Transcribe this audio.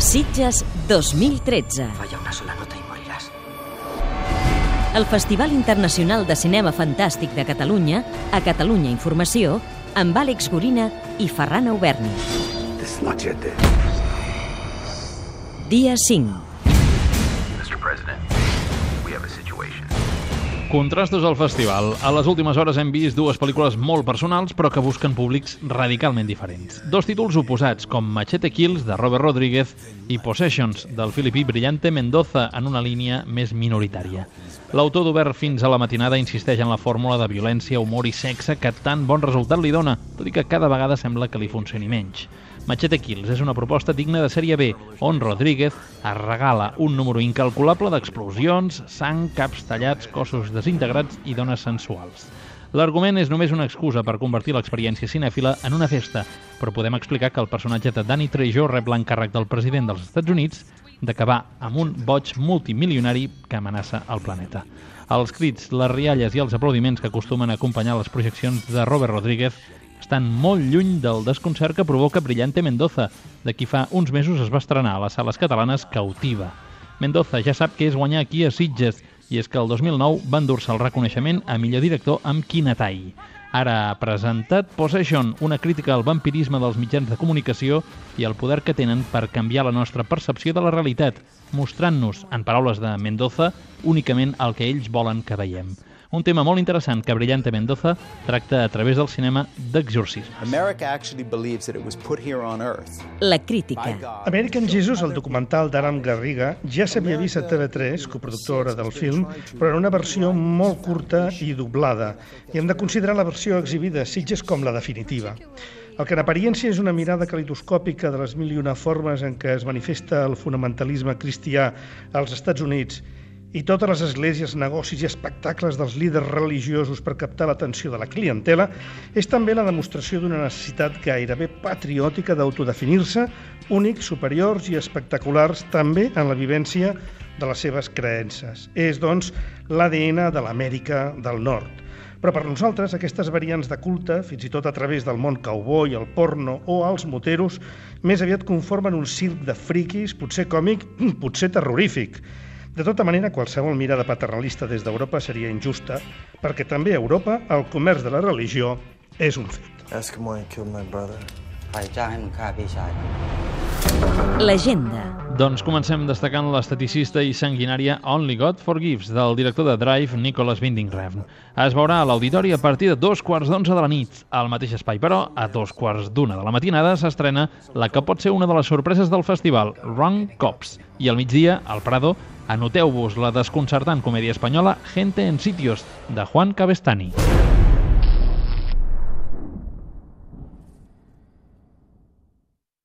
Sitges 2013. Falla una sola nota y morirás. El Festival Internacional de Cinema Fantàstic de Catalunya, a Catalunya Informació, amb Àlex Gorina i Ferran Auberni. Dia 5. Mr. President, we have a situation. Contrastos al festival. A les últimes hores hem vist dues pel·lícules molt personals però que busquen públics radicalment diferents. Dos títols oposats, com Machete Kills, de Robert Rodríguez, i Possessions, del filipí Brillante Mendoza, en una línia més minoritària. L'autor d'Obert fins a la matinada insisteix en la fórmula de violència, humor i sexe que tan bon resultat li dona, tot i que cada vegada sembla que li funcioni menys. Machete Kills és una proposta digna de sèrie B, on Rodríguez es regala un número incalculable d'explosions, sang, caps tallats, cossos desintegrats i dones sensuals. L'argument és només una excusa per convertir l'experiència cinèfila en una festa, però podem explicar que el personatge de Danny Trejo rep l'encàrrec del president dels Estats Units d'acabar amb un boig multimilionari que amenaça el planeta. Els crits, les rialles i els aplaudiments que acostumen a acompanyar les projeccions de Robert Rodríguez estan molt lluny del desconcert que provoca Brillante Mendoza, de qui fa uns mesos es va estrenar a les sales catalanes Cautiva. Mendoza ja sap que és guanyar aquí a Sitges, i és que el 2009 va endur-se el reconeixement a millor director amb Kinatai. Ara ha presentat Possession, una crítica al vampirisme dels mitjans de comunicació i el poder que tenen per canviar la nostra percepció de la realitat, mostrant-nos, en paraules de Mendoza, únicament el que ells volen que veiem. Un tema molt interessant que Brillante Mendoza tracta a través del cinema d'exorcisme. America actually believes that it was put here on earth La crítica. American Jesus, el documental d'Aram Garriga, ja s'havia vist a TV3, coproductora del film, però en una versió molt curta i doblada. I hem de considerar la versió exhibida a Sitges com la definitiva. El que en apariència és una mirada calidoscòpica de les mil i una formes en què es manifesta el fonamentalisme cristià als Estats Units i totes les esglésies, negocis i espectacles dels líders religiosos per captar l'atenció de la clientela, és també la demostració d'una necessitat gairebé patriòtica d'autodefinir-se, únics, superiors i espectaculars també en la vivència de les seves creences. És, doncs, l'ADN de l'Amèrica del Nord. Però per nosaltres, aquestes variants de culte, fins i tot a través del món cowboy, el porno o els moteros, més aviat conformen un circ de friquis, potser còmic, potser terrorífic. De tota manera, qualsevol mirada paternalista des d'Europa seria injusta, perquè també a Europa el comerç de la religió és un fet. L'agenda. Doncs comencem destacant l'esteticista i sanguinària Only God Forgives, del director de Drive, Nicholas Winding Refn. Es veurà a l'auditori a partir de dos quarts d'onze de la nit. Al mateix espai, però, a dos quarts d'una de la matinada s'estrena la que pot ser una de les sorpreses del festival, Wrong Cops, i al migdia, al Prado, anoteu-vos la desconcertant comèdia espanyola Gente en sitios, de Juan Cabestany.